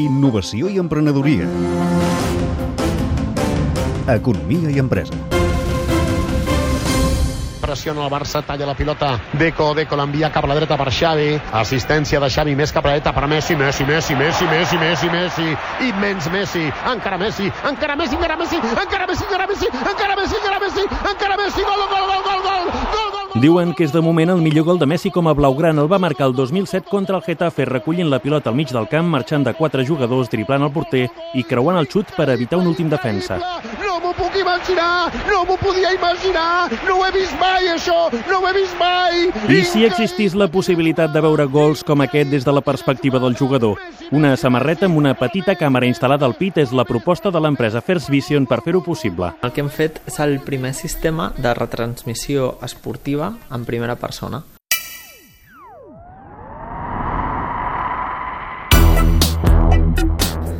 Innovació i emprenedoria. Economia i empresa. pressiona el Barça, talla la pilota Deco, Deco l'envia cap a la dreta per Xavi assistència de Xavi més cap a la dreta per Messi, Messi, Messi, Messi, Messi, Messi, Messi immens Messi, encara Messi encara Messi, encara Messi, encara Messi, encara Messi encara Messi, encara Messi, encara Messi gol, gol, gol, gol, gol, gol, gol Diuen que és de moment el millor gol de Messi com a blaugrana. El va marcar el 2007 contra el Getafe, recollint la pilota al mig del camp, marxant de quatre jugadors, driblant el porter i creuant el xut per evitar un últim defensa. No m'ho puc imaginar, no m'ho podia imaginar, no ho he vist mai això, no ho he vist mai. I si existís la possibilitat de veure gols com aquest des de la perspectiva del jugador? Una samarreta amb una petita càmera instal·lada al pit és la proposta de l'empresa First Vision per fer-ho possible. El que hem fet és el primer sistema de retransmissió esportiva en primera persona.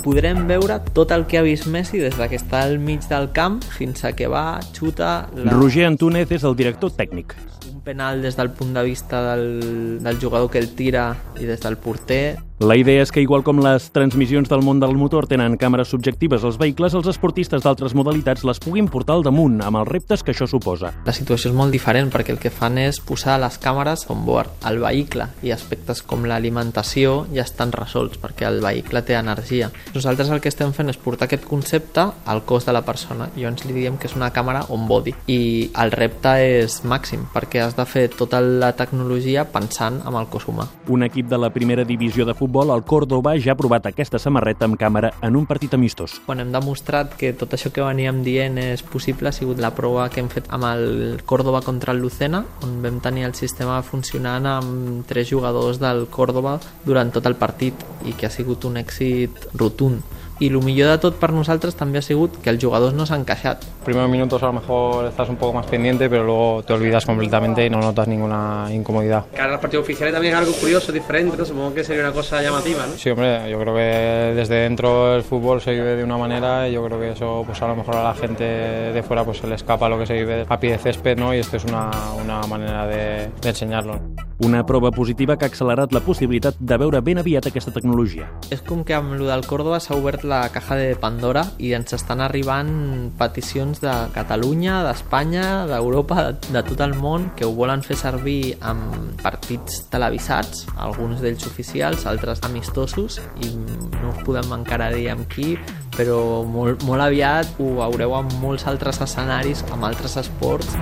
Podrem veure tot el que ha vist Messi des de que està al mig del camp fins a que va, xuta... La... Roger Antúnez és el director tècnic. Un penal des del punt de vista del, del jugador que el tira i des del porter, la idea és que, igual com les transmissions del món del motor tenen càmeres subjectives als vehicles, els esportistes d'altres modalitats les puguin portar al damunt, amb els reptes que això suposa. La situació és molt diferent perquè el que fan és posar les càmeres on board al vehicle i aspectes com l'alimentació ja estan resolts perquè el vehicle té energia. Nosaltres el que estem fent és portar aquest concepte al cos de la persona i ens li diem que és una càmera on body i el repte és màxim perquè has de fer tota la tecnologia pensant en el cos humà. Un equip de la primera divisió de futbol futbol, el Córdoba ja ha provat aquesta samarreta amb càmera en un partit amistós. Quan hem demostrat que tot això que veníem dient és possible ha sigut la prova que hem fet amb el Córdoba contra el Lucena, on vam tenir el sistema funcionant amb tres jugadors del Córdoba durant tot el partit i que ha sigut un èxit rotund y lo millor de tot per nosaltres també ha sigut que els jugadors no s'han queixat. Primeros minutos a lo mejor estás un poco más pendiente, pero luego te olvidas completamente y no notas ninguna incomodidad. Cara los partidos oficiales también es algo curioso, diferente, ¿no? supongo que sería una cosa llamativa, ¿no? Sí, hombre, yo creo que desde dentro el fútbol se vive de una manera y yo creo que eso pues a lo mejor a la gente de fuera pues se le escapa lo que se vive a pie de césped, ¿no? Y esto es una, una manera de, de enseñarlo. Una prova positiva que ha accelerat la possibilitat de veure ben aviat aquesta tecnologia. És com que amb el del Córdoba s'ha obert la caja de Pandora i ens estan arribant peticions de Catalunya, d'Espanya, d'Europa, de, de tot el món que ho volen fer servir amb partits televisats, alguns d'ells oficials, altres amistosos i no us podem encara dir amb qui, però molt, molt aviat ho veureu en molts altres escenaris, amb altres esports.